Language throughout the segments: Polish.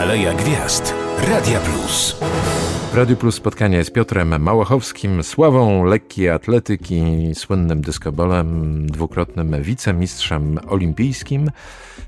Aleja Gwiazd. Radia Plus. W Radiu Plus spotkanie z Piotrem Małachowskim, sławą lekkiej atletyki, słynnym dyskobolem, dwukrotnym wicemistrzem olimpijskim.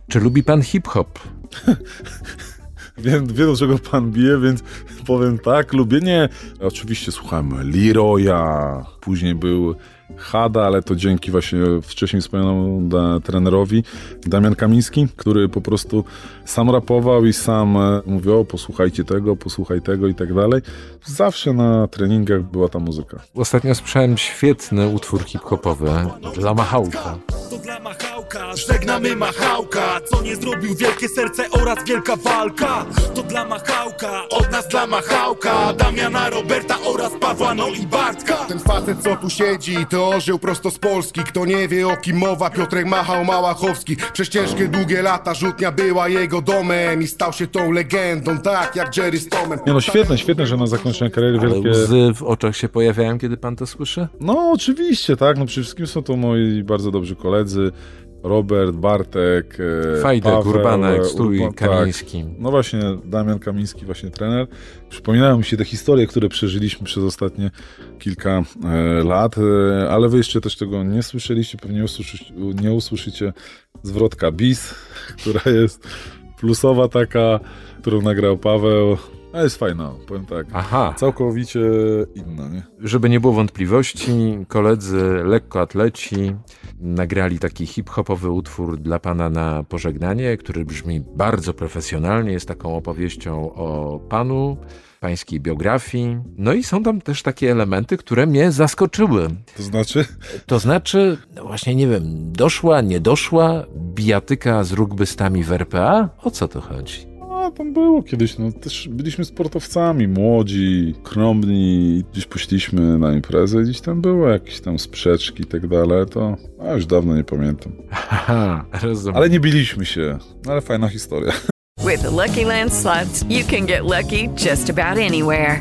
Czy lubi pan hip-hop? Wiem, wiem, czego pan bije, więc powiem tak, lubię. Nie, oczywiście słuchałem Leroya, później był Hada, ale to dzięki właśnie wcześniej wspomnianemu da, trenerowi Damian Kamiński, który po prostu sam rapował i sam e, mówił, o posłuchajcie tego, posłuchaj tego i tak dalej. Zawsze na treningach była ta muzyka. Ostatnio słyszałem świetny utwór hip-hopowy dla Machałka. Żegnamy Machałka Co nie zrobił wielkie serce oraz wielka walka. To dla Machałka, od nas dla Machałka. Damiana, Roberta oraz Pawła, no i Bartka. Ten facet co tu siedzi, to orzeł prosto z Polski. Kto nie wie o kim mowa, Piotrek Machał Małachowski. Przez ciężkie długie lata rzutnia była jego domem I stał się tą legendą, tak jak Jerry z Tomem. Nie no, świetne, świetne, że na zakończenie kariery Ale wielkie... łzy w oczach się pojawiają, kiedy pan to słyszy? No oczywiście, tak, no przede wszystkim są to moi bardzo dobrzy koledzy. Robert, Bartek, e, Fajdek, Paweł, Urbanek, Stój, Urban- Kamiński. Tak. No właśnie, Damian Kamiński, właśnie trener. Przypominają mi się te historie, które przeżyliśmy przez ostatnie kilka e, lat, e, ale wy jeszcze też tego nie słyszeliście, pewnie usłyszy, nie usłyszycie zwrotka BIS, która jest plusowa taka, którą nagrał Paweł. A jest fajna, powiem tak. Aha. Całkowicie inna, nie? Żeby nie było wątpliwości, koledzy lekkoatleci nagrali taki hip-hopowy utwór dla pana na pożegnanie, który brzmi bardzo profesjonalnie, jest taką opowieścią o panu, pańskiej biografii. No i są tam też takie elementy, które mnie zaskoczyły. To znaczy? To znaczy, no właśnie nie wiem, doszła, nie doszła bijatyka z rugbystami w RPA? O co to chodzi? Tam było kiedyś, no też byliśmy sportowcami, młodzi, krąbni, gdzieś poszliśmy na imprezę, gdzieś tam było jakieś tam sprzeczki i tak dalej, to a już dawno nie pamiętam. Haha, rozumiem. Ale nie biliśmy się, ale fajna historia. With the Lucky Land slots, you can get lucky just about anywhere.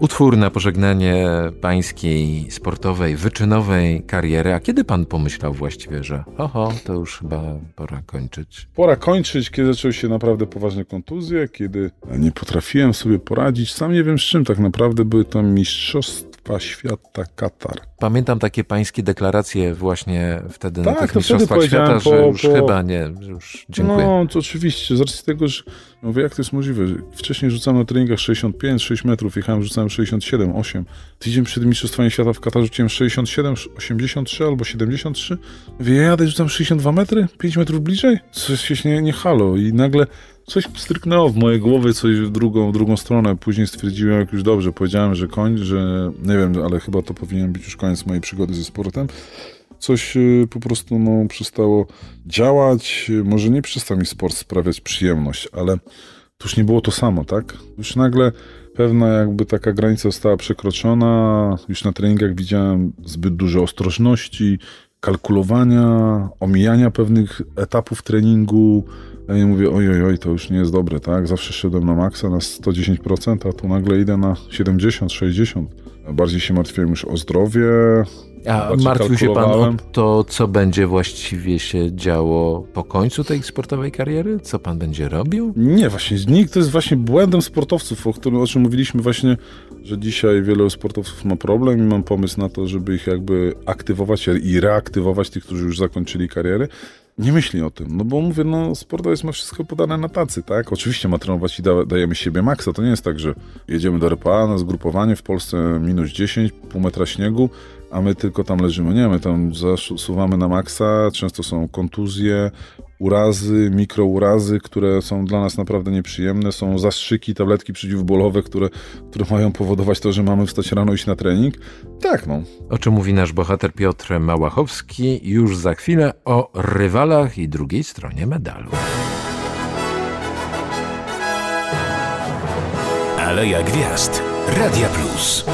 Utwór na pożegnanie pańskiej sportowej, wyczynowej kariery. A kiedy pan pomyślał właściwie, że oho, to już chyba pora kończyć? Pora kończyć, kiedy zaczęły się naprawdę poważne kontuzje, kiedy nie potrafiłem sobie poradzić. Sam nie wiem z czym tak naprawdę były to Mistrzostwa Świata Katar. Pamiętam takie pańskie deklaracje właśnie wtedy Tak, na tych mistrzostwach świata, powiedziałem że po- już po- chyba nie, że już dziękuję. No, to oczywiście, z racji tego, że mówię, jak to jest możliwe? Wcześniej rzucałem na treningach 65, 6 metrów, jechałem, rzucałem 67, 8. Tydzień przed Mistrzostwami Świata w Katarze rzuciłem 67, 83 albo 73. Mówię, ja jadę, rzucam 62 metry, 5 metrów bliżej? Coś się nie, nie halo i nagle coś stryknęło w mojej głowie, coś w drugą, drugą stronę. Później stwierdziłem, jak już dobrze, powiedziałem, że koń, że nie wiem, ale chyba to powinien być już koniec mojej przygody ze sportem coś y, po prostu no, przestało działać. Może nie przestał mi sport sprawiać przyjemność, ale to już nie było to samo, tak? Już nagle pewna jakby taka granica została przekroczona. Już na treningach widziałem zbyt dużo ostrożności, kalkulowania, omijania pewnych etapów treningu. Ja nie mówię, oj, oj, oj, to już nie jest dobre, tak? Zawsze szedłem na maksa na 110%, a tu nagle idę na 70, 60. Bardziej się martwiłem już o zdrowie. A martwił się pan o to, co będzie właściwie się działo po końcu tej sportowej kariery? Co pan będzie robił? Nie, właśnie nikt to jest właśnie błędem sportowców, o którym o czym mówiliśmy właśnie, że dzisiaj wielu sportowców ma problem i mam pomysł na to, żeby ich jakby aktywować i reaktywować tych, którzy już zakończyli karierę. Nie myśli o tym. No bo mówię, no sportowiec ma wszystko podane na tacy, tak? Oczywiście ma trenować i da, dajemy siebie maksa. To nie jest tak, że jedziemy do RPA na zgrupowanie w Polsce minus 10, pół metra śniegu, a my tylko tam leżymy. Nie, my tam zasuwamy na maksa, często są kontuzje, urazy, mikrourazy, które są dla nas naprawdę nieprzyjemne, są zastrzyki, tabletki przeciwbólowe, które, które mają powodować to, że mamy wstać rano i iść na trening. Tak, no. O czym mówi nasz bohater Piotr Małachowski już za chwilę o rywalach i drugiej stronie medalu. Aleja Gwiazd. Radia Plus.